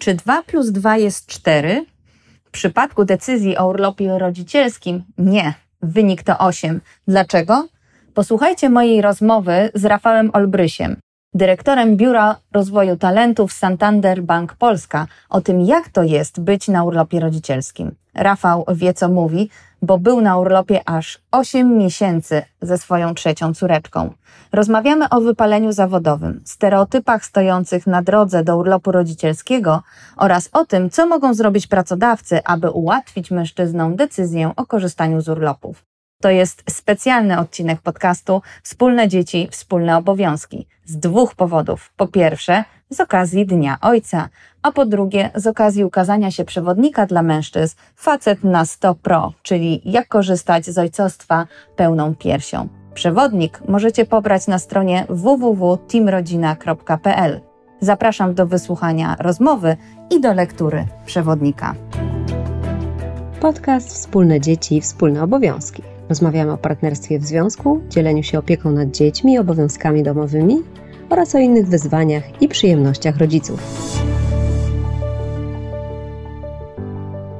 Czy 2 plus 2 jest 4? W przypadku decyzji o urlopie rodzicielskim nie. Wynik to 8. Dlaczego? Posłuchajcie mojej rozmowy z Rafałem Olbrysiem, dyrektorem Biura Rozwoju Talentów Santander Bank Polska, o tym, jak to jest być na urlopie rodzicielskim. Rafał wie, co mówi, bo był na urlopie aż 8 miesięcy ze swoją trzecią córeczką. Rozmawiamy o wypaleniu zawodowym, stereotypach stojących na drodze do urlopu rodzicielskiego oraz o tym, co mogą zrobić pracodawcy, aby ułatwić mężczyznom decyzję o korzystaniu z urlopów. To jest specjalny odcinek podcastu Wspólne dzieci, wspólne obowiązki. Z dwóch powodów. Po pierwsze, z okazji Dnia Ojca, a po drugie, z okazji ukazania się przewodnika dla mężczyzn Facet na 100 Pro, czyli jak korzystać z ojcostwa pełną piersią. Przewodnik możecie pobrać na stronie www.teamrodzina.pl. Zapraszam do wysłuchania rozmowy i do lektury przewodnika. Podcast Wspólne dzieci, wspólne obowiązki. Rozmawiamy o partnerstwie w związku, dzieleniu się opieką nad dziećmi i obowiązkami domowymi oraz o innych wyzwaniach i przyjemnościach rodziców.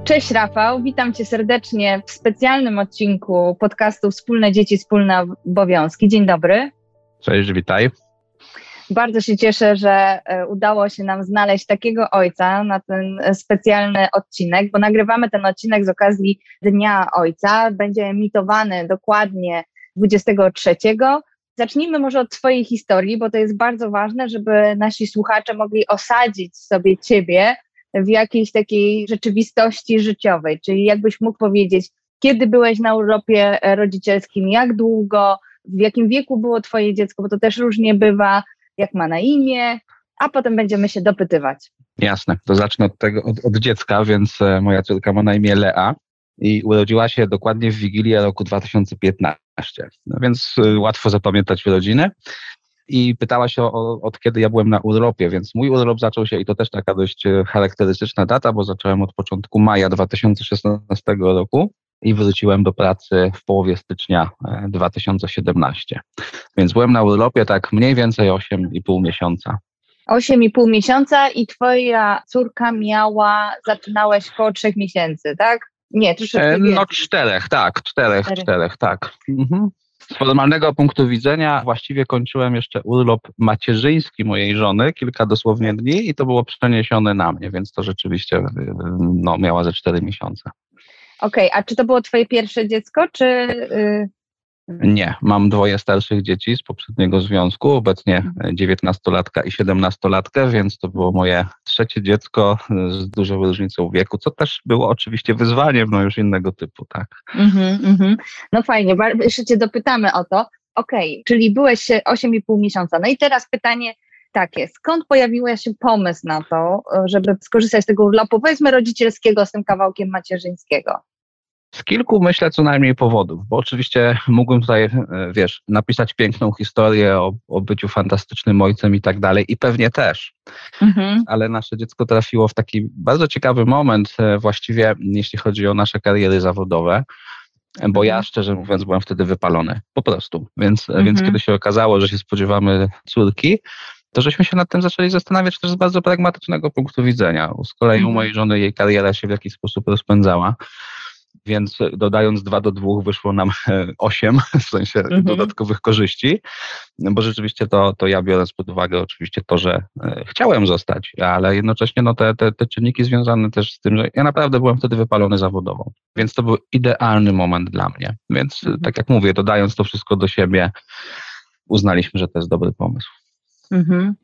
Cześć Rafał, witam Cię serdecznie w specjalnym odcinku podcastu Wspólne Dzieci, Wspólne Obowiązki. Dzień dobry. Cześć, witaj. Bardzo się cieszę, że e, udało się nam znaleźć takiego ojca na ten specjalny odcinek, bo nagrywamy ten odcinek z okazji Dnia Ojca. Będzie emitowany dokładnie 23. Zacznijmy może od Twojej historii, bo to jest bardzo ważne, żeby nasi słuchacze mogli osadzić sobie Ciebie w jakiejś takiej rzeczywistości życiowej. Czyli jakbyś mógł powiedzieć, kiedy byłeś na urlopie rodzicielskim, jak długo, w jakim wieku było Twoje dziecko, bo to też różnie bywa, jak ma na imię, a potem będziemy się dopytywać. Jasne, to zacznę od tego, od, od dziecka, więc e, moja córka ma na imię Lea i urodziła się dokładnie w Wigilię roku 2015, no więc e, łatwo zapamiętać urodziny. I pytała się o, od kiedy ja byłem na urlopie, więc mój urlop zaczął się i to też taka dość e, charakterystyczna data, bo zacząłem od początku maja 2016 roku i wróciłem do pracy w połowie stycznia 2017. E, Więc byłem na urlopie tak mniej więcej 8,5 miesiąca. 8,5 miesiąca i twoja córka miała, zaczynałeś koło 3 miesięcy, tak? Nie, troszeczkę e, No czterech, tak, czterech, Cztery. czterech, tak. Mhm. Z formalnego punktu widzenia właściwie kończyłem jeszcze urlop macierzyński mojej żony, kilka dosłownie dni i to było przeniesione na mnie, więc to rzeczywiście e, no, miała ze cztery miesiące. Okej, okay, a czy to było twoje pierwsze dziecko, czy... Yy... Nie, mam dwoje starszych dzieci z poprzedniego związku, obecnie 19-latka i 17-latkę, więc to było moje trzecie dziecko z dużą różnicą wieku, co też było oczywiście wyzwaniem, no już innego typu, tak. Mm-hmm, mm-hmm. No fajnie, jeszcze cię dopytamy o to. Okej, okay, czyli byłeś 8,5 miesiąca. No i teraz pytanie takie, skąd pojawił się pomysł na to, żeby skorzystać z tego urlopu, powiedzmy rodzicielskiego z tym kawałkiem macierzyńskiego? Z kilku myślę co najmniej powodów, bo oczywiście mógłbym tutaj, e, wiesz, napisać piękną historię o, o byciu fantastycznym ojcem i tak dalej i pewnie też, mhm. ale nasze dziecko trafiło w taki bardzo ciekawy moment e, właściwie, jeśli chodzi o nasze kariery zawodowe, bo ja mhm. szczerze mówiąc byłem wtedy wypalony, po prostu, więc, mhm. więc kiedy się okazało, że się spodziewamy córki, to żeśmy się nad tym zaczęli zastanawiać też z bardzo pragmatycznego punktu widzenia. Z kolei u mhm. mojej żony jej kariera się w jakiś sposób rozpędzała więc dodając 2 do 2 wyszło nam 8 w sensie mhm. dodatkowych korzyści, bo rzeczywiście to, to ja biorąc pod uwagę oczywiście to, że e, chciałem zostać, ale jednocześnie no, te, te, te czynniki związane też z tym, że ja naprawdę byłem wtedy wypalony zawodowo, więc to był idealny moment dla mnie. Więc mhm. tak jak mówię, dodając to wszystko do siebie, uznaliśmy, że to jest dobry pomysł. Mhm.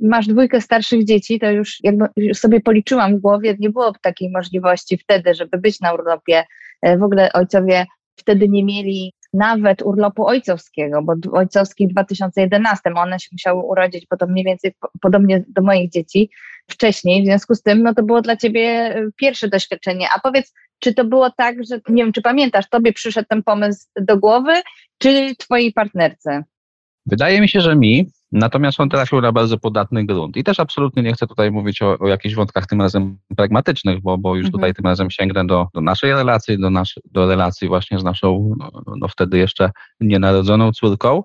Masz dwójkę starszych dzieci, to już jakby sobie policzyłam w głowie, nie było takiej możliwości wtedy, żeby być na urlopie. E, w ogóle ojcowie wtedy nie mieli nawet urlopu ojcowskiego, bo ojcowski w 2011, one się musiały urodzić potem mniej więcej podobnie do moich dzieci wcześniej, w związku z tym no to było dla ciebie e, pierwsze doświadczenie. A powiedz, czy to było tak, że nie wiem, czy pamiętasz, tobie przyszedł ten pomysł do głowy, czy twojej partnerce? Wydaje mi się, że mi, Natomiast on trafił na bardzo podatny grunt. I też absolutnie nie chcę tutaj mówić o, o jakichś wątkach tym razem pragmatycznych, bo, bo już mhm. tutaj tym razem sięgnę do, do naszej relacji, do, nasz, do relacji właśnie z naszą, no, no wtedy jeszcze nienarodzoną córką.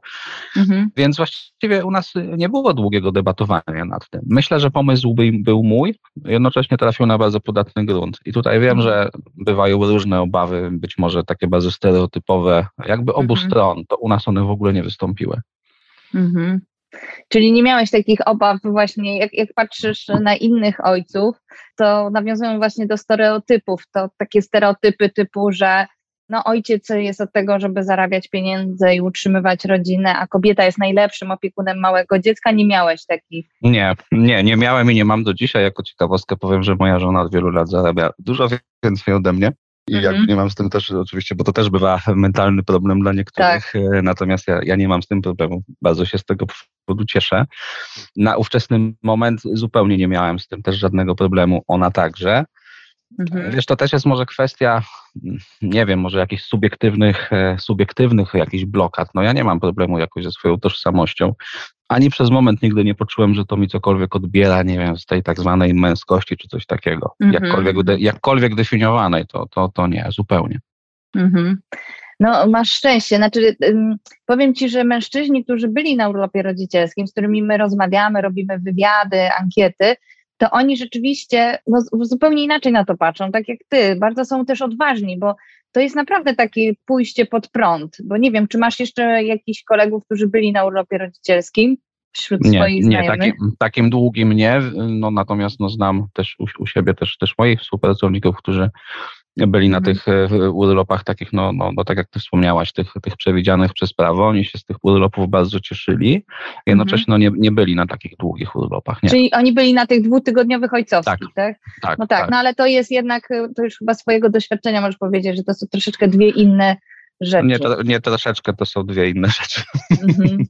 Mhm. Więc właściwie u nas nie było długiego debatowania nad tym. Myślę, że pomysł był, był mój, jednocześnie trafił na bardzo podatny grunt. I tutaj wiem, mhm. że bywają różne obawy, być może takie bardzo stereotypowe, jakby obu mhm. stron, to u nas one w ogóle nie wystąpiły. Mhm. Czyli nie miałeś takich obaw właśnie, jak, jak patrzysz na innych ojców, to nawiązują właśnie do stereotypów, to takie stereotypy typu, że no ojciec jest od tego, żeby zarabiać pieniądze i utrzymywać rodzinę, a kobieta jest najlepszym opiekunem małego dziecka. Nie miałeś takich? Nie, nie, nie miałem i nie mam do dzisiaj. Jako ciekawostkę powiem, że moja żona od wielu lat zarabia dużo więcej ode mnie. I mhm. jak nie mam z tym też oczywiście, bo to też bywa mentalny problem dla niektórych, tak. E, natomiast ja, ja nie mam z tym problemu. Bardzo się z tego powodu cieszę. Na ówczesny moment zupełnie nie miałem z tym też żadnego problemu. Ona także. Mhm. Wiesz, to też jest może kwestia, nie wiem, może jakichś subiektywnych, e, subiektywnych jakichś blokad. No ja nie mam problemu jakoś ze swoją tożsamością. Ani przez moment nigdy nie poczułem, że to mi cokolwiek odbiera, nie wiem, z tej tak zwanej męskości czy coś takiego. Mhm. Jakkolwiek, jakkolwiek definiowanej, to, to, to nie, zupełnie. Mhm. No, masz szczęście. Znaczy, powiem ci, że mężczyźni, którzy byli na urlopie rodzicielskim, z którymi my rozmawiamy, robimy wywiady, ankiety, to oni rzeczywiście no, zupełnie inaczej na to patrzą, tak jak ty. Bardzo są też odważni, bo to jest naprawdę takie pójście pod prąd. Bo nie wiem, czy masz jeszcze jakichś kolegów, którzy byli na urlopie rodzicielskim wśród nie, swoich nie, znajomych? Nie, takim, takim długim nie. No, natomiast no, znam też u, u siebie też, też moich współpracowników, którzy byli na mhm. tych e, urlopach takich, no, no, no tak jak ty wspomniałaś, tych, tych przewidzianych przez prawo, oni się z tych urlopów bardzo cieszyli, jednocześnie no, nie, nie byli na takich długich urlopach. Nie. Czyli oni byli na tych dwutygodniowych ojcowskich, tak? tak? tak no tak, tak, no ale to jest jednak, e, to już chyba swojego doświadczenia możesz powiedzieć, że to są troszeczkę dwie inne rzeczy. Nie, to, nie troszeczkę, to są dwie inne rzeczy. Mhm.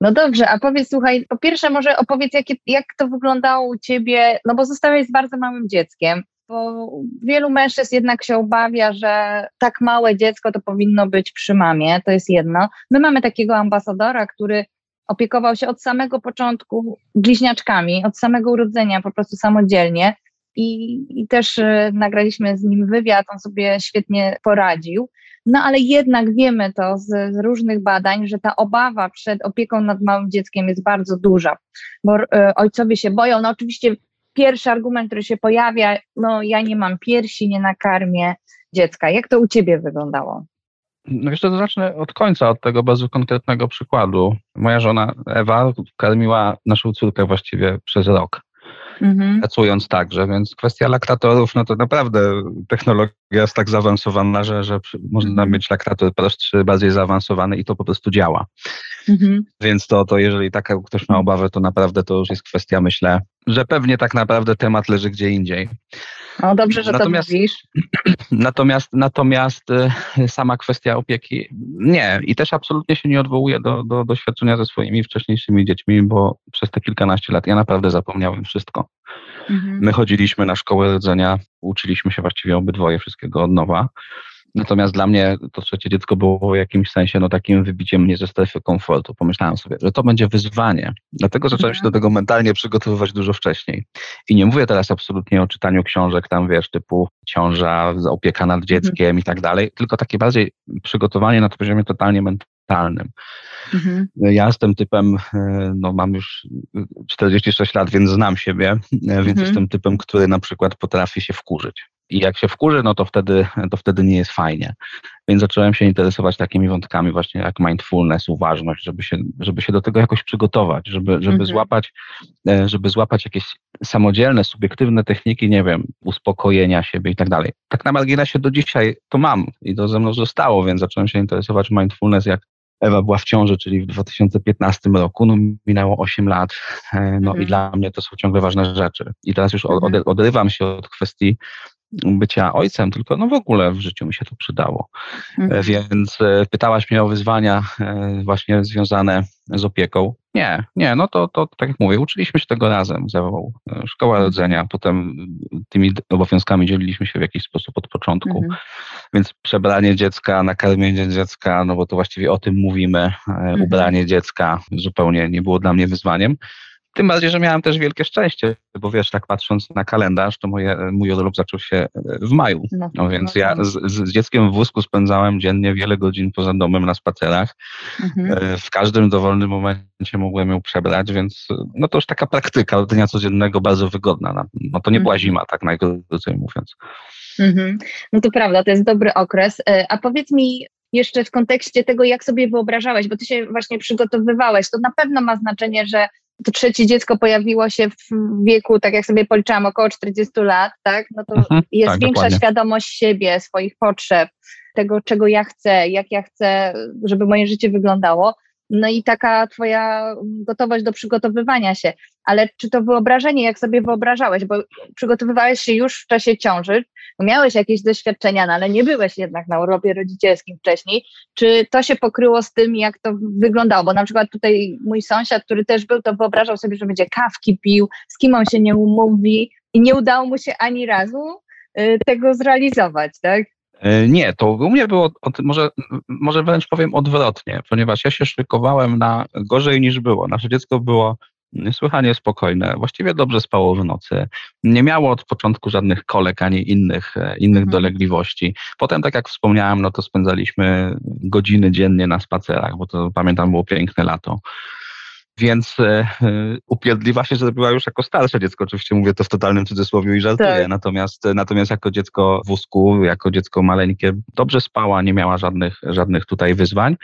No dobrze, a powiedz, słuchaj, po pierwsze może opowiedz, jak, jak to wyglądało u ciebie, no bo zostałeś z bardzo małym dzieckiem, bo wielu mężczyzn jednak się obawia, że tak małe dziecko to powinno być przy mamie, to jest jedno. My mamy takiego ambasadora, który opiekował się od samego początku bliźniaczkami, od samego urodzenia, po prostu samodzielnie. I, i też y, nagraliśmy z nim wywiad, on sobie świetnie poradził. No ale jednak wiemy to z, z, różnych badań, że ta obawa przed opieką nad małym dzieckiem jest bardzo duża, bo y, ojcowie się boją. No oczywiście pierwszy argument, który się pojawia, no ja nie mam piersi, nie nakarmię dziecka. Jak to u ciebie wyglądało? No jeszcze to zacznę od końca, od tego bardzo konkretnego przykładu. Moja żona Ewa karmiła naszą córkę właściwie przez rok mhm. pracując także, więc kwestia laktatorów, no to naprawdę technologia jest tak zaawansowana, że, że można mhm. mieć laktator prostszy, bardziej zaawansowany i to po prostu działa. Mhm. Więc to, to jeżeli taka ktoś ma obawę, to naprawdę to już jest kwestia, myślę, że pewnie tak naprawdę temat leży gdzie indziej. No dobrze, że natomiast, to mówisz. Natomiast, natomiast y, sama kwestia opieki nie. I też absolutnie się nie odwołuję do, do doświadczenia ze swoimi wcześniejszymi dziećmi, bo przez te kilkanaście lat ja naprawdę zapomniałem wszystko. Mhm. My chodziliśmy na szkołę rodzenia, uczyliśmy się właściwie obydwoje wszystkiego od nowa. Natomiast dla mnie to trzecie dziecko było w jakimś sensie no, takim wybiciem mnie ze strefy komfortu. Pomyślałem sobie, że to będzie wyzwanie. Dlatego zacząłem się do tego mentalnie przygotowywać dużo wcześniej. I nie mówię teraz absolutnie o czytaniu książek tam, wiesz, typu ciąża, opieka nad dzieckiem mhm. i tak dalej, tylko takie bardziej przygotowanie na poziomie totalnie mentalnym. Mhm. Ja jestem typem, e, no mam już 46 lat, więc znam siebie, e, więc mhm. jestem typem, który na przykład potrafi się wkurzyć. I jak się wkurzy, no to wtedy, to wtedy nie jest fajnie. Więc zacząłem się interesować takimi wątkami właśnie jak mindfulness, uważność, żeby się, żeby się do tego jakoś przygotować, żeby, żeby, mhm. złapać, e, żeby złapać jakieś samodzielne, subiektywne techniki, nie wiem, uspokojenia siebie i tak dalej. Tak na marginesie do dzisiaj to mam i to ze mną zostało, więc zacząłem się interesować mindfulness, jak Ewa była w ciąży, czyli w 2015 roku, no minęło 8 lat, e, no mhm. i dla mnie to są ciągle ważne rzeczy. I teraz już mhm. odrywam się od kwestii bycia ojcem, tylko no w ogóle w życiu mi się to przydało. Mhm. Więc e, pytałaś mnie o wyzwania e, właśnie związane z opieką. Nie, nie, no to, to tak jak mówię, uczyliśmy się tego razem ze. E, szkoła mhm. rodzenia, potem tymi obowiązkami dzieliliśmy się w jakiś sposób od początku. Mhm. Więc przebranie dziecka, nakarmienie dziecka, no bo to właściwie o tym mówimy, e, mhm. ubranie dziecka zupełnie nie było dla mnie wyzwaniem. Tym bardziej, że miałem też wielkie szczęście, bo wiesz, tak patrząc na kalendarz, to moje, mój urlop zaczął się e, w maju. No, no więc no, ja z, z, dzieckiem w wózku spędzałem dziennie wiele godzin poza domem na spacerach. Mhm. E, w każdym dowolnym momencie mogłem ją przebrać, więc no to już taka praktyka dnia codziennego bardzo wygodna. No to nie była mhm. zima, tak najkrócej mówiąc. Mhm. No to prawda, to jest dobry okres. E, a powiedz mi, jeszcze w kontekście tego, jak sobie wyobrażałeś, bo ty się właśnie przygotowywałeś, to na pewno ma znaczenie, że to trzecie dziecko pojawiło się w wieku, tak jak sobie policzyłam, około 40 lat, tak? No to mhm, jest tak, większa dokładnie. świadomość siebie, swoich potrzeb, tego, czego ja chcę, jak ja chcę, żeby moje życie wyglądało. No i taka twoja gotowość do przygotowywania się. Ale czy to wyobrażenie, jak sobie wyobrażałeś, bo przygotowywałeś się już w czasie ciąży, miałeś jakieś doświadczenia, no ale nie byłeś jednak na urlopie rodzicielskim wcześniej. Czy to się pokryło z tym, jak to wyglądało? Bo na przykład tutaj mój sąsiad, który też był, to wyobrażał sobie, że będzie kawki pił, z kim on się nie umówi i nie udało mu się ani razu y, tego zrealizować, tak? E, nie, to u mnie było, może, może wręcz powiem odwrotnie, ponieważ ja się szykowałem na gorzej niż było. Nasze dziecko było niesłychanie spokojne, właściwie dobrze spało w nocy. Nie miało od początku żadnych kolek ani innych, e, innych mhm. dolegliwości. Potem, tak jak wspomniałem, no to spędzaliśmy godziny dziennie na spacerach, bo to pamiętam było piękne lato. Więc e, e, upierdliwa się zrobiła już jako starsze dziecko. Oczywiście mówię to w totalnym cudzysłowie i żartuję. Tak. Natomiast, natomiast jako dziecko w wózku, jako dziecko maleńkie, dobrze spała, nie miała żadnych, żadnych tutaj wyzwań.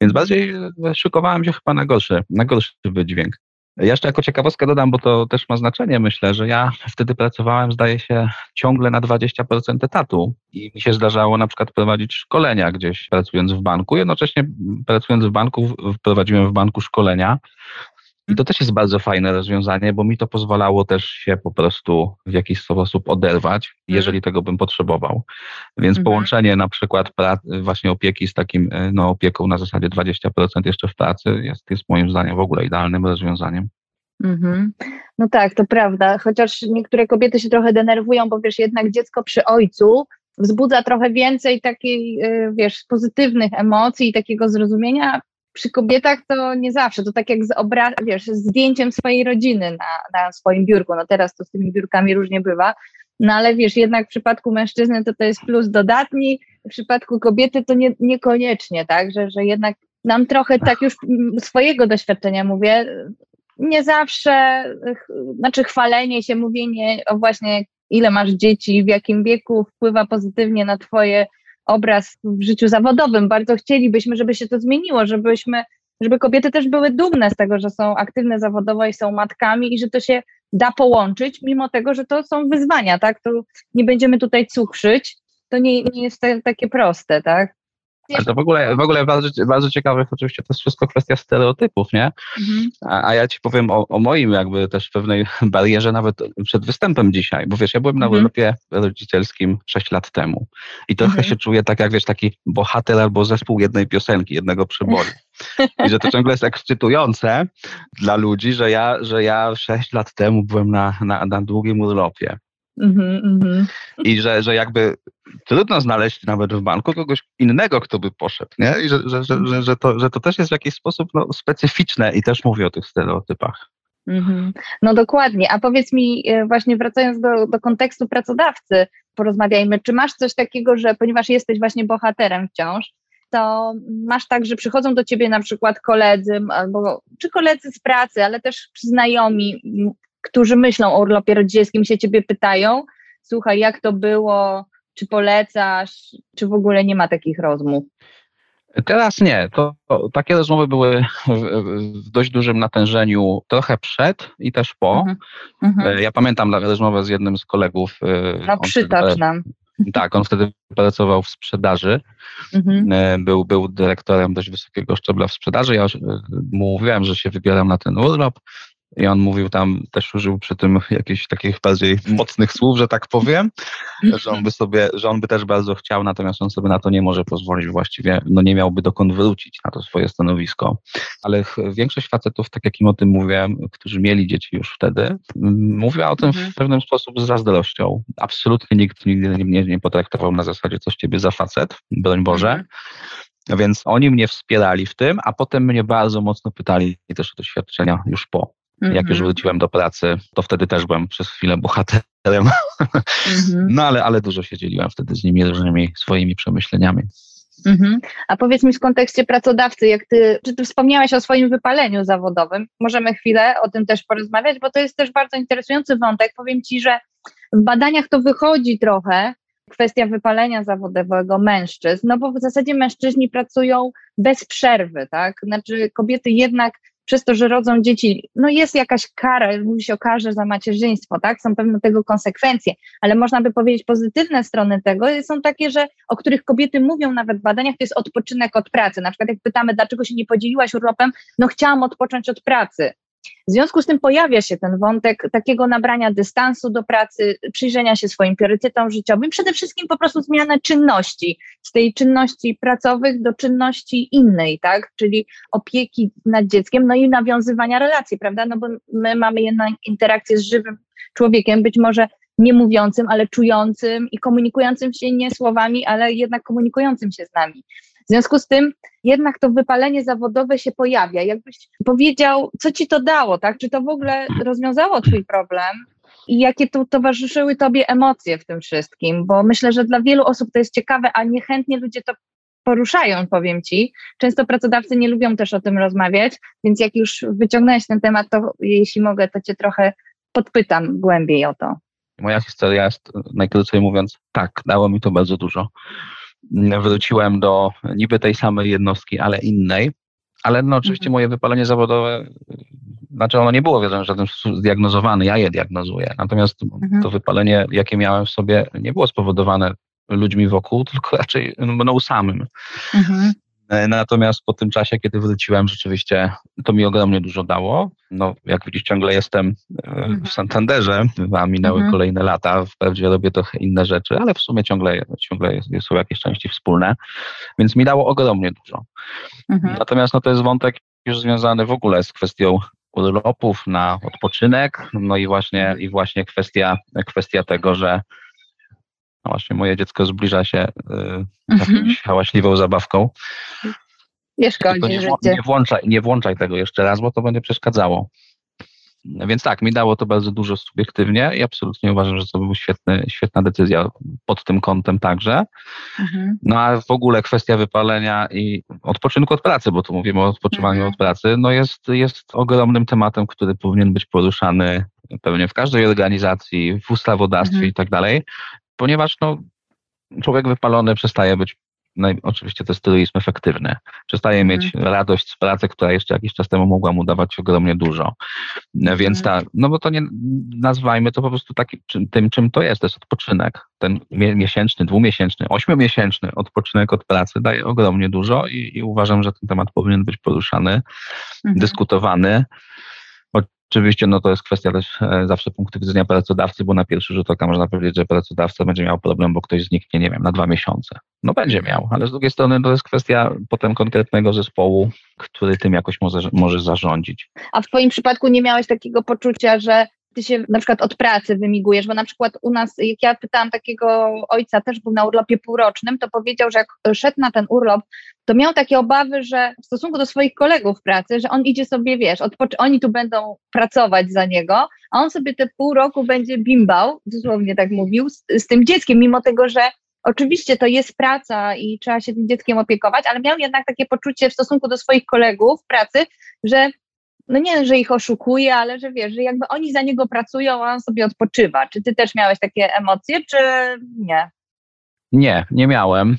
Więc bardziej szykowałem się chyba na gorszy, na gorszy wydźwięk. Jeszcze jako ciekawostkę dodam, bo to też ma znaczenie, myślę, że ja wtedy pracowałem, zdaje się, ciągle na 20% etatu i mi się zdarzało na przykład prowadzić szkolenia gdzieś pracując w banku. Jednocześnie pracując w banku, prowadziłem w banku szkolenia i to też jest bardzo fajne rozwiązanie, bo mi to pozwalało też się po prostu w jakiś sposób oderwać, mhm. jeżeli tego bym potrzebował. Więc mhm. połączenie na przykład właśnie opieki z takim e, no, opieką na zasadzie 20% jeszcze w pracy jest, jest moim zdaniem w ogóle idealnym rozwiązaniem. Mhm. No tak, to prawda. Chociaż niektóre kobiety się trochę denerwują, bo wiesz, jednak dziecko przy ojcu wzbudza trochę więcej takiej, e, wiesz, pozytywnych emocji i takiego zrozumienia przy kobietach to nie zawsze, to tak jak z obra- wiesz, z zdjęciem swojej rodziny na, na swoim biurku. No teraz to z tymi biurkami różnie bywa, no ale wiesz, jednak w przypadku mężczyzny to to jest plus dodatni, w przypadku kobiety to nie, niekoniecznie, tak, że, że jednak nam trochę tak już swojego doświadczenia mówię, nie zawsze, znaczy chwalenie się, mówienie o właśnie ile masz dzieci, w jakim wieku wpływa pozytywnie na twoje obraz w życiu zawodowym. Bardzo chcielibyśmy, żeby się to zmieniło, żebyśmy, żeby kobiety też były dumne z tego, że są aktywne zawodowo i są matkami i że to się da połączyć, mimo tego, że to są wyzwania, tak? To nie będziemy tutaj cukrzyć, to nie, nie jest takie proste, tak? Ale to w ogóle, w ogóle bardzo, bardzo ciekawe, oczywiście to jest wszystko kwestia stereotypów, nie? Mhm. A, a, ja ci powiem o, o, moim jakby też pewnej barierze nawet przed występem dzisiaj, bo wiesz, ja byłem na mhm. urlopie rodzicielskim 6 lat temu i trochę mhm. się czuję tak jak wiesz, taki bohater albo zespół jednej piosenki, jednego przyboru. I że to ciągle jest ekscytujące dla ludzi, że ja, że ja 6 lat temu byłem na, na, na długim urlopie. Mm-hmm, mm-hmm. I że, że jakby trudno znaleźć nawet w banku kogoś innego, kto by poszedł, nie? I że, że, że, że, że, to, że to też jest w jakiś sposób no, specyficzne i też mówię o tych stereotypach. Mm-hmm. No dokładnie. A powiedz mi, e, właśnie wracając do, do kontekstu pracodawcy, porozmawiajmy, czy masz coś takiego, że ponieważ jesteś właśnie bohaterem wciąż, to masz tak, że przychodzą do ciebie na przykład koledzy, albo czy koledzy z pracy, ale też znajomi, którzy myślą o urlopie rodzicielskim, się ciebie pytają, słuchaj, jak to było, czy polecasz, czy w ogóle nie ma takich rozmów? Teraz nie. To, to, takie rozmowy były w, w, dość dużym natężeniu trochę przed i też po. Mhm, mhm. ja pamiętam rozmowę z jednym z kolegów. E, no przytocz nam. Tak, on wtedy pracował w sprzedaży. Mhm. E, był, był dyrektorem dość wysokiego szczebla w sprzedaży. Ja mu mówiłem, że się wybieram na ten urlop. I on mówił tam, też użył przy tym jakichś takich bardziej mocnych słów, że tak powiem, że on by sobie, że on by też bardzo chciał, natomiast on sobie na to nie może pozwolić właściwie, no nie miałby dokąd wrócić na to swoje stanowisko. Ale większość facetów, tak jak im o tym mówię, którzy mieli dzieci już wtedy, mówiła o tym w mhm. pewnym sposób z zazdrością. Absolutnie nikt nigdy mnie nie potraktował na zasadzie coś ciebie za facet, broń Boże. Mhm. Więc oni mnie wspierali w tym, a potem mnie bardzo mocno pytali też o doświadczenia już po. -hmm. Jak już mhm. wróciłem do pracy, to wtedy też byłem przez chwilę bohaterem. -hmm. No ale, ale dużo się dzieliłem wtedy z nimi różnymi swoimi przemyśleniami. Mhm. A powiedz mi w kontekście pracodawcy, jak ty, czy ty wspomniałaś o swoim wypaleniu zawodowym? Możemy chwilę o tym też porozmawiać, bo to jest też bardzo interesujący wątek. Powiem ci, że w badaniach to wychodzi trochę, kwestia wypalenia zawodowego mężczyzn, no bo w zasadzie mężczyźni pracują bez przerwy, tak? Znaczy kobiety jednak przez to, że rodzą dzieci, no jest jakaś kara, mówi się o karze za macierzyństwo, tak? Są pewne tego konsekwencje, ale można by powiedzieć pozytywne strony tego są takie, że o których kobiety mówią nawet w badaniach, to jest odpoczynek od pracy. Na przykład jak pytamy, dlaczego się nie podzieliłaś urlopem, no chciałam odpocząć od pracy. W związku z tym pojawia się ten wątek takiego nabrania dystansu do pracy, przyjrzenia się swoim priorytetom życiowym, przede wszystkim po prostu zmiana czynności, z tej czynności pracowych do czynności innej, tak? Czyli opieki nad dzieckiem, no i nawiązywania relacji, prawda? No bo my mamy jednak interakcję z żywym człowiekiem, być może nie mówiącym, ale czującym i komunikującym się nie słowami, ale jednak komunikującym się z nami. W związku z tym jednak to wypalenie zawodowe się pojawia. Jakbyś powiedział, co ci to dało, tak? Czy to w ogóle rozwiązało twój problem? I jakie tu towarzyszyły tobie emocje w tym wszystkim? Bo myślę, że dla wielu osób to jest ciekawe, a niechętnie ludzie to poruszają, powiem ci. Często pracodawcy nie lubią też o tym rozmawiać, więc jak już wyciągnąłeś ten temat, to jeśli mogę, to cię trochę podpytam głębiej o to. Moja historia jest, najkrócej mówiąc, tak, dało mi to bardzo dużo wróciłem do niby tej samej jednostki, ale innej. Ale no, oczywiście mhm. moje wypalenie zawodowe, znaczy ono nie było w żaden sposób zdiagnozowane, ja je diagnozuję. Natomiast mhm. to wypalenie, jakie miałem w sobie, nie było spowodowane ludźmi wokół, tylko raczej mną samym. Mhm. E, natomiast po tym czasie, kiedy wróciłem, rzeczywiście to mi ogromnie dużo dało. No, jak widzisz, ciągle jestem e, mhm. w Santanderze, a minęły mhm. kolejne lata. Wprawdzie robię trochę inne rzeczy, ale w sumie ciągle, ciągle są jakieś części wspólne, więc mi dało ogromnie dużo. Mhm. Natomiast no, to jest wątek już związany w ogóle z kwestią urlopów na odpoczynek, no i właśnie, i właśnie kwestia, kwestia tego, że no właśnie moje dziecko zbliża się y, mhm. hałaśliwą zabawką. Nie szkodzi nie, nie, włączaj, nie włączaj tego jeszcze raz, bo to będzie przeszkadzało. Więc tak, mi dało to bardzo dużo subiektywnie i absolutnie uważam, że to była świetna decyzja pod tym kątem także. Mhm. No a w ogóle kwestia wypalenia i odpoczynku od pracy, bo tu mówimy o odpoczywaniu mhm. od pracy, no jest, jest ogromnym tematem, który powinien być poruszany pewnie w każdej organizacji, w ustawodawstwie mhm. i tak dalej ponieważ no, człowiek wypalony przestaje być no oczywiście to jest truizm efektywny. Przestaje mm. mieć radość z pracy, która jeszcze jakiś czas temu mogła mu dawać ogromnie dużo. Więc ta, no bo to nie, nazwajmy to po prostu takim, czym, tym, czym to jest. To jest odpoczynek. Ten miesięczny, dwumiesięczny, ośmiomiesięczny odpoczynek od pracy daje ogromnie dużo i, i uważam, że ten temat powinien być poruszany, mm. dyskutowany. Oczywiście no to jest kwestia też e, zawsze punktu widzenia pracodawcy, bo na pierwszy rzut oka można powiedzieć, że pracodawca będzie miał problem, bo ktoś zniknie, nie wiem, na dwa miesiące. No będzie miał, ale z drugiej strony to jest kwestia potem konkretnego zespołu, który tym jakoś może, może zarządzić. A w Twoim przypadku nie miałeś takiego poczucia, że ty się na przykład od pracy wymigujesz, bo na przykład u nas, jak ja pytałam takiego ojca, też był na urlopie półrocznym, to powiedział, że jak szedł na ten urlop, to miał takie obawy, że w stosunku do swoich kolegów w pracy, że on idzie sobie, wiesz, oni tu będą pracować za niego, a on sobie te pół roku będzie bimbał, dosłownie tak mówił, z, z tym dzieckiem, mimo tego, że Oczywiście to jest praca i trzeba się tym dzieckiem opiekować, ale miał jednak takie poczucie w stosunku do swoich kolegów w pracy, że no nie, że ich oszukuje, ale że wiesz, że jakby oni za niego pracują, a on sobie odpoczywa. Czy ty też miałeś takie emocje, czy nie? Nie, nie miałem.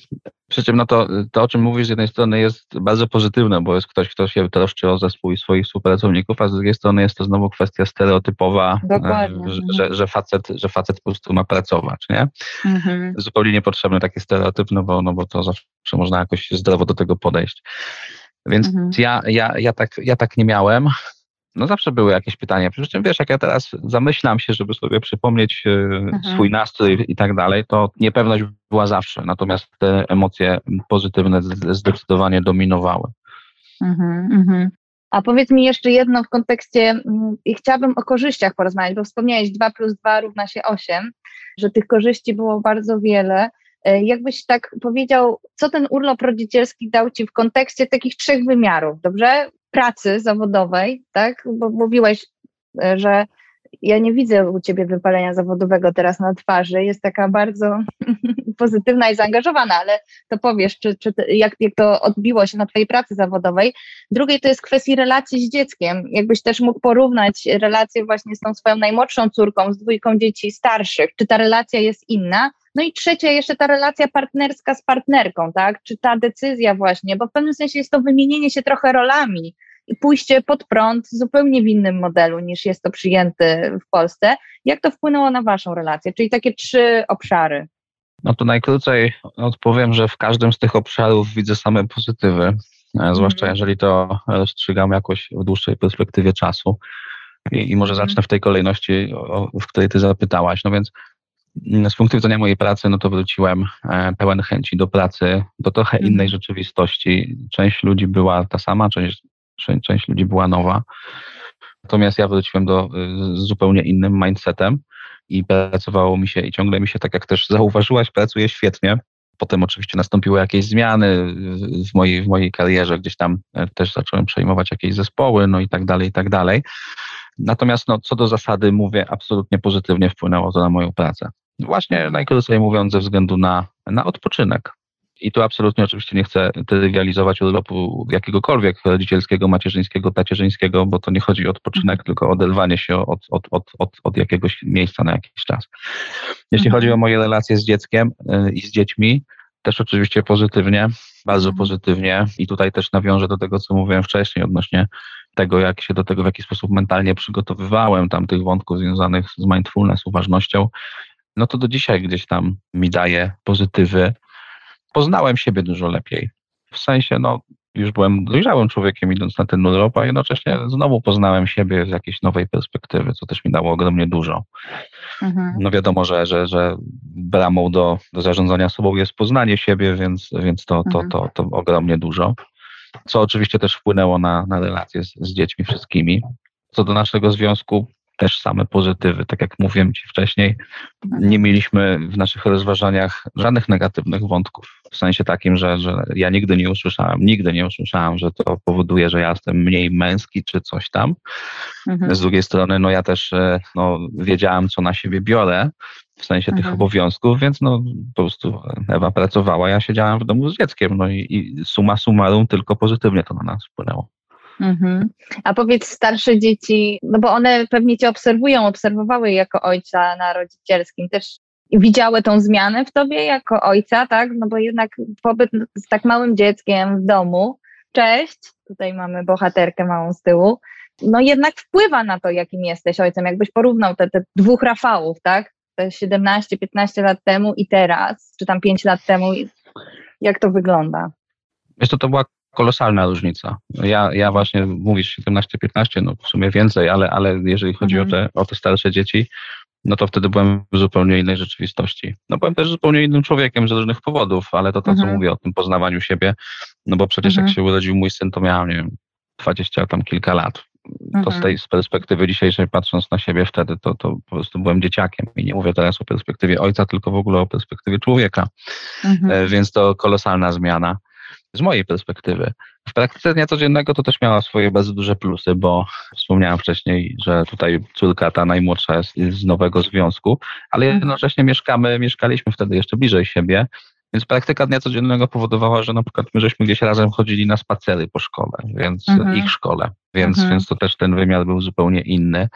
Przy czym no to, to, o czym mówisz, z jednej strony jest bardzo pozytywne, bo jest ktoś, kto się troszczy o zespół i swoich współpracowników, a z drugiej strony jest to znowu kwestia stereotypowa, e, że, że, facet, że facet po prostu ma pracować, nie? Mhm. Zupełnie niepotrzebny taki stereotyp, no bo, no bo to zawsze można jakoś zdrowo do tego podejść. Więc mhm. ja, ja, ja, tak, ja tak nie miałem. no zawsze były jakieś pytania. Przy czym wiesz, jak ja teraz zamyślam się, żeby sobie przypomnieć e, mhm. swój nastrój i tak dalej, to niepewność była zawsze. Natomiast te emocje pozytywne zdecydowanie dominowały. Mhm, mhm. A powiedz mi jeszcze jedno w kontekście, mm, i chciałabym o korzyściach porozmawiać, bo wspomniałeś 2 plus 2 równa się 8, że tych korzyści było bardzo wiele. E, jakbyś tak powiedział, co ten urlop rodzicielski dał Ci w kontekście takich trzech wymiarów, dobrze? Pracy zawodowej, tak? Bo mówiłeś, e, że ja nie widzę u Ciebie wypalenia zawodowego teraz na twarzy, jest taka bardzo pozytywna i zaangażowana, ale to powiesz, czy, czy jak, jak to odbiło się na Twojej pracy zawodowej. Drugie to jest kwestia relacji z dzieckiem. Jakbyś też mógł porównać relację właśnie z tą swoją najmłodszą córką, z dwójką dzieci starszych, czy ta relacja jest inna? No i trzecie, jeszcze ta relacja partnerska z partnerką, tak? Czy ta decyzja właśnie, bo w pewnym sensie jest to wymienienie się trochę rolami i pójście pod prąd zupełnie w innym modelu niż jest to przyjęte w Polsce. Jak to wpłynęło na Waszą relację? Czyli takie trzy obszary. No to najkrócej odpowiem, że w każdym z tych obszarów widzę same pozytywy, mm. zwłaszcza mhm. jeżeli to rozstrzygam jakoś w dłuższej perspektywie czasu. I, i może mm. zacznę w tej kolejności, o, w której ty zapytałaś. No więc z punktu widzenia mojej pracy, no to wróciłem e, pełen chęci do pracy, do trochę mm. innej rzeczywistości. Część ludzi była ta sama, część, część, ludzi była nowa. Natomiast ja wróciłem do, z zupełnie innym mindsetem i pracowało mi się i ciągle mi się, tak jak też zauważyłaś, pracuje świetnie. Potem oczywiście nastąpiły jakieś zmiany w mojej, w mojej karierze, gdzieś tam e, też zacząłem przejmować jakieś zespoły, no i tak dalej, i tak dalej. Natomiast no, co do zasady mówię, absolutnie pozytywnie wpłynęło to na moją pracę. Właśnie najkrócej mówiąc ze względu na, na odpoczynek. I tu absolutnie oczywiście nie chcę trywializować urlopu jakiegokolwiek rodzicielskiego, macierzyńskiego, tacierzyńskiego, bo to nie chodzi o odpoczynek, mhm. tylko o oderwanie się od, od, od, od, od jakiegoś miejsca na jakiś czas. Jeśli mhm. chodzi o moje relacje z dzieckiem y, i z dziećmi, też oczywiście pozytywnie, bardzo mhm. pozytywnie i tutaj też nawiążę do tego, co mówiłem wcześniej odnośnie tego, jak się do tego w jaki sposób mentalnie przygotowywałem, tam tych wątków związanych z mindfulness, uważnością, no to do dzisiaj gdzieś tam mi daje pozytywy poznałem siebie dużo lepiej. W sensie, no, już byłem dojrzałym człowiekiem idąc na ten urlop, a jednocześnie znowu poznałem siebie z jakiejś nowej perspektywy, co też mi dało ogromnie dużo. Mhm. No wiadomo, że, że, że bramą do, do zarządzania sobą jest poznanie siebie, więc, więc to, to, mhm. to, to, to ogromnie dużo. Co oczywiście też wpłynęło na, na relacje z, z dziećmi wszystkimi. Co do naszego związku, też same pozytywy. Tak jak mówiłem Ci wcześniej, nie mieliśmy w naszych rozważaniach żadnych negatywnych wątków. W sensie takim, że, że ja nigdy nie usłyszałem, nigdy nie usłyszałem, że to powoduje, że ja jestem mniej męski czy coś tam. Mhm. Z drugiej strony, no ja też e, no, wiedziałam, co na siebie biorę w sensie mhm. tych obowiązków, więc no po prostu Ewa pracowała, ja siedziałem w domu z dzieckiem, no i, i suma summarum tylko pozytywnie to na nas wpłynęło. Mhm. A powiedz starsze dzieci, no bo one pewnie cię obserwują, obserwowały jako ojca na rodzicielskim, też widziały tą zmianę w tobie jako ojca, tak? No bo jednak pobyt z tak małym dzieckiem w domu, cześć, tutaj mamy bohaterkę małą z tyłu, no jednak wpływa na to, jakim jesteś ojcem. Jakbyś porównał te, te dwóch Rafałów, tak? Te 17-15 lat temu i teraz, czy tam 5 lat temu, jak to wygląda? Wiesz, to, to była kolosalna różnica. Ja, ja właśnie mówisz 17-15, no w sumie więcej, ale, ale jeżeli chodzi mhm. o, te, o te starsze dzieci, no to wtedy byłem w zupełnie innej rzeczywistości. No byłem też zupełnie innym człowiekiem z różnych powodów, ale to to, co mhm. mówię o tym poznawaniu siebie, no bo przecież mhm. jak się urodził mój syn, to miałem, nie wiem, 20 tam kilka lat. To z mhm. tej z perspektywy dzisiejszej, patrząc na siebie wtedy, to, to po prostu byłem dzieciakiem. I nie mówię teraz o perspektywie ojca, tylko w ogóle o perspektywie człowieka. Mhm. E, więc to kolosalna zmiana z mojej perspektywy. W praktyce dnia codziennego to też miała swoje bardzo duże plusy, bo wspomniałem wcześniej, że tutaj córka ta najmłodsza jest z nowego związku, ale mhm. jednocześnie mieszkamy, mieszkaliśmy wtedy jeszcze bliżej siebie, więc praktyka dnia codziennego powodowała, że na przykład my żeśmy gdzieś razem chodzili na spacery po szkole, więc mhm. ich szkole, więc, mhm. więc to też ten wymiar był zupełnie inny.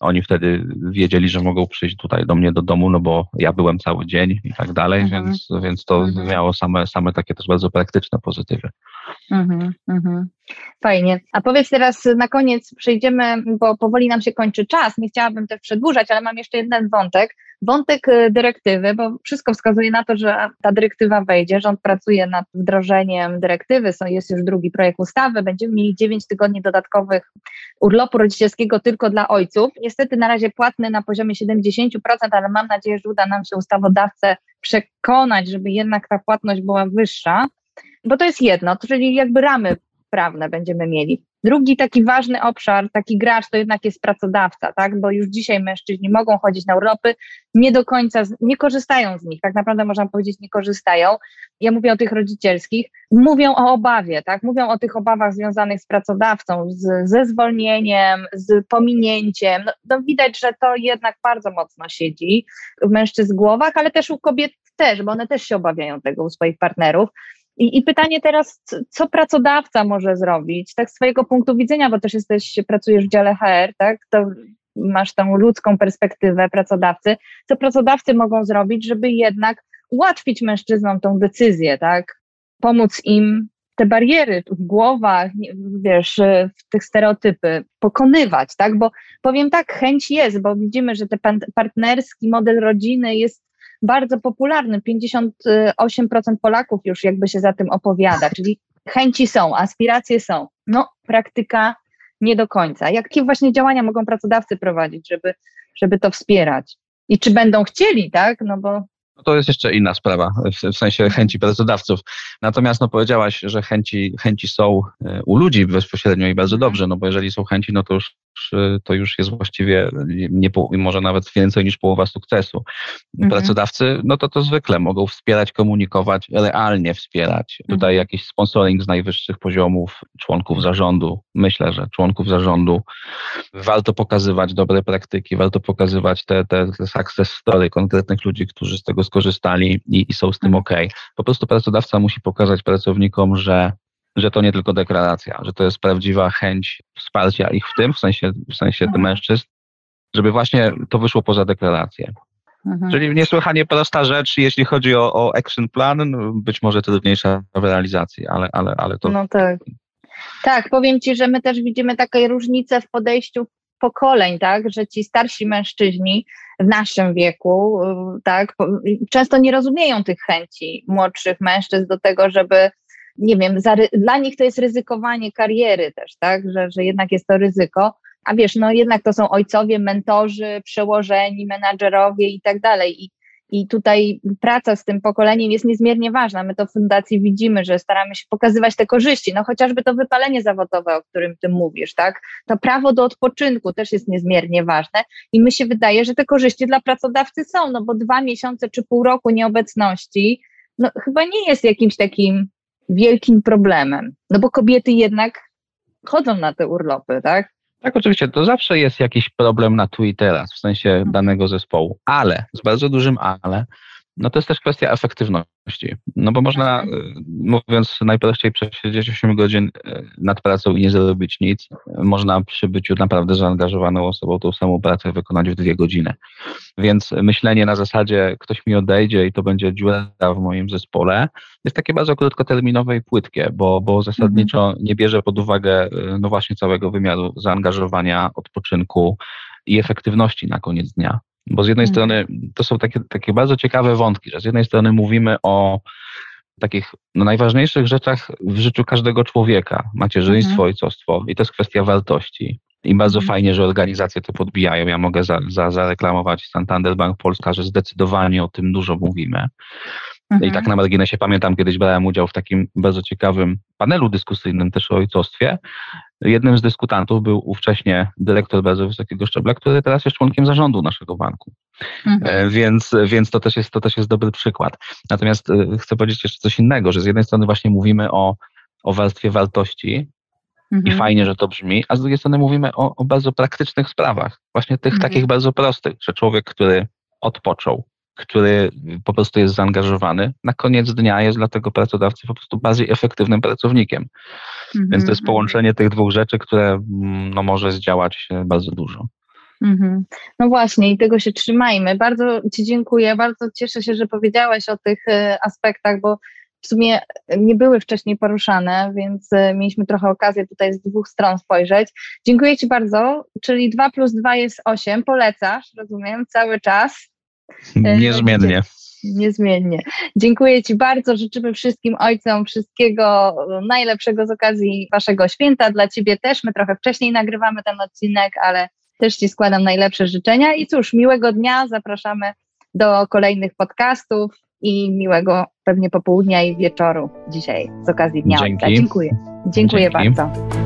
Oni wtedy wiedzieli, że mogą przyjść tutaj do mnie do domu, no bo ja byłem cały dzień i tak dalej, mhm. więc, więc to mhm. miało same, same takie też bardzo praktyczne pozytywy. Mhm, mhm. Fajnie. A powiedz teraz na koniec, przejdziemy, bo powoli nam się kończy czas. Nie chciałabym też przedłużać, ale mam jeszcze jeden wątek. Wątek y, dyrektywy, bo wszystko wskazuje na to, że ta dyrektywa wejdzie. Rząd pracuje nad wdrożeniem dyrektywy, jest już drugi projekt ustawy. Będziemy mieli 9 tygodni dodatkowych urlopu rodzicielskiego tylko dla ojców. Niestety na razie płatny na poziomie 70%, ale mam nadzieję, że uda nam się ustawodawcę przekonać, żeby jednak ta płatność była wyższa bo to jest jedno, czyli jakby ramy prawne będziemy mieli. Drugi taki ważny obszar, taki gracz to jednak jest pracodawca, tak? bo już dzisiaj mężczyźni mogą chodzić na urlopy, nie do końca, z, nie korzystają z nich, tak naprawdę można powiedzieć nie korzystają. Ja mówię o tych rodzicielskich, mówią o obawie, tak? mówią o tych obawach związanych z pracodawcą, z, ze zwolnieniem, z pominięciem. No, no widać, że to jednak bardzo mocno siedzi w mężczyzn głowach, ale też u kobiet też, bo one też się obawiają tego u swoich partnerów. I, I, pytanie teraz, co pracodawca może zrobić, tak z Twojego punktu widzenia, bo też jesteś, pracujesz w dziale HR, tak, to masz tą ludzką perspektywę pracodawcy, co pracodawcy mogą zrobić, żeby jednak ułatwić mężczyznom tą decyzję, tak, pomóc im te bariery w głowach, wiesz, w tych stereotypy pokonywać, tak, bo powiem tak, chęć jest, bo widzimy, że ten partnerski model rodziny jest bardzo popularny. 58% Polaków już jakby się za tym opowiada, czyli chęci są, aspiracje są. No, praktyka nie do końca. Jakie właśnie działania mogą pracodawcy prowadzić, żeby, żeby to wspierać? I czy będą chcieli, tak? No bo to jest jeszcze inna sprawa, w, sensie chęci pracodawców. Natomiast no, powiedziałaś, że chęci, chęci są e, u ludzi bezpośrednio i bardzo dobrze, no bo jeżeli są chęci, no to już to już jest właściwie nie, może nawet więcej niż połowa sukcesu. Mhm. Pracodawcy, no to to zwykle mogą wspierać, komunikować, realnie wspierać. Mhm. Tutaj jakiś sponsoring z najwyższych poziomów członków zarządu. Myślę, że członków zarządu warto pokazywać dobre praktyki, warto pokazywać te, te, te success story konkretnych ludzi, którzy z tego skorzystali i, i są z tym mhm. ok. Po prostu pracodawca musi pokazać pracownikom, że że to nie tylko deklaracja, że to jest prawdziwa chęć wsparcia ich w tym, w sensie, w sensie mhm. mężczyzn, żeby właśnie to wyszło poza deklarację. Mhm. Czyli niesłychanie prosta rzecz, jeśli chodzi o, o action plan, no, być może trudniejsza w realizacji, ale, ale, ale to... No tak. Tak, powiem Ci, że my też widzimy takie różnice w podejściu pokoleń, tak, że ci starsi mężczyźni w naszym wieku, tak, często nie rozumieją tych chęci młodszych mężczyzn do tego, żeby nie wiem, za, dla nich to jest ryzykowanie kariery też, tak, że, że jednak jest to ryzyko, a wiesz, no jednak to są ojcowie, mentorzy, przełożeni, menadżerowie i tak dalej. I, I tutaj praca z tym pokoleniem jest niezmiernie ważna. My to w fundacji widzimy, że staramy się pokazywać te korzyści. No chociażby to wypalenie zawodowe, o którym ty mówisz, tak? To prawo do odpoczynku też jest niezmiernie ważne i mi się wydaje, że te korzyści dla pracodawcy są, no bo dwa miesiące czy pół roku nieobecności, no chyba nie jest jakimś takim wielkim problemem. No bo kobiety jednak chodzą na te urlopy, tak? Tak, oczywiście, to zawsze jest jakiś problem na tu i teraz, w sensie danego zespołu, ale, z bardzo dużym ale, no to jest też kwestia efektywności. No bo można, mhm. y, mówiąc najprościej, przesiedzieć 8 godzin y, nad pracą i nie zrobić nic. Można przy byciu naprawdę zaangażowaną osobą tą samą pracę wykonać w dwie godziny. Więc myślenie na zasadzie, ktoś mi odejdzie i to będzie dziura w moim zespole, jest takie bardzo krótkoterminowe i płytkie, bo, bo zasadniczo mhm. nie bierze pod uwagę y, no właśnie całego wymiaru zaangażowania, odpoczynku i efektywności na koniec dnia. Bo z jednej mhm. strony to są takie, takie bardzo ciekawe wątki, że z jednej strony mówimy o takich no, najważniejszych rzeczach w życiu każdego człowieka, macierzyństwo, mhm. ojcostwo i to jest kwestia wartości. I bardzo mhm. fajnie, że organizacje to podbijają. Ja mogę za, za, zareklamować Santander Bank Polska, że zdecydowanie o tym dużo mówimy. Mhm. I tak na marginesie pamiętam, kiedyś brałem udział w takim bardzo ciekawym panelu dyskusyjnym też o ojcostwie. Jednym z dyskutantów był ówcześnie dyrektor bardzo wysokiego szczebla, który teraz jest członkiem zarządu naszego banku. Mhm. E, więc, więc to, też jest, to też jest dobry przykład. Natomiast e, chcę powiedzieć jeszcze coś innego, że z jednej strony właśnie mówimy o, o warstwie wartości, Mhm. I fajnie, że to brzmi, a z drugiej strony mówimy o, o bardzo praktycznych sprawach, właśnie tych mhm. takich bardzo prostych, że człowiek, który odpoczął, który po prostu jest zaangażowany, na koniec dnia jest dla tego pracodawcy po prostu bardziej efektywnym pracownikiem. -hmm. Więc to jest połączenie tych dwóch rzeczy, które mm, no, może zdziałać bardzo dużo. -hmm. No właśnie, i tego się trzymajmy. Bardzo Ci dziękuję, bardzo cieszę się, że powiedziałeś o tych e, aspektach, bo w sumie nie były wcześniej poruszane, więc e, mieliśmy trochę okazję tutaj z dwóch stron spojrzeć. Dziękuję Ci bardzo, czyli 2 plus 2 jest 8, polecasz, rozumiem, cały czas. E, Niezmiennie. Niezmiennie. Dziękuję Ci bardzo. Życzymy wszystkim ojcom wszystkiego najlepszego z okazji Waszego święta. Dla Ciebie też. My trochę wcześniej nagrywamy ten odcinek, ale też Ci składam najlepsze życzenia. I cóż, miłego dnia. Zapraszamy do kolejnych podcastów i miłego pewnie popołudnia i wieczoru dzisiaj z okazji Dnia Dzięki. Ojca. Dziękuję. Dziękuję Dzięki. bardzo.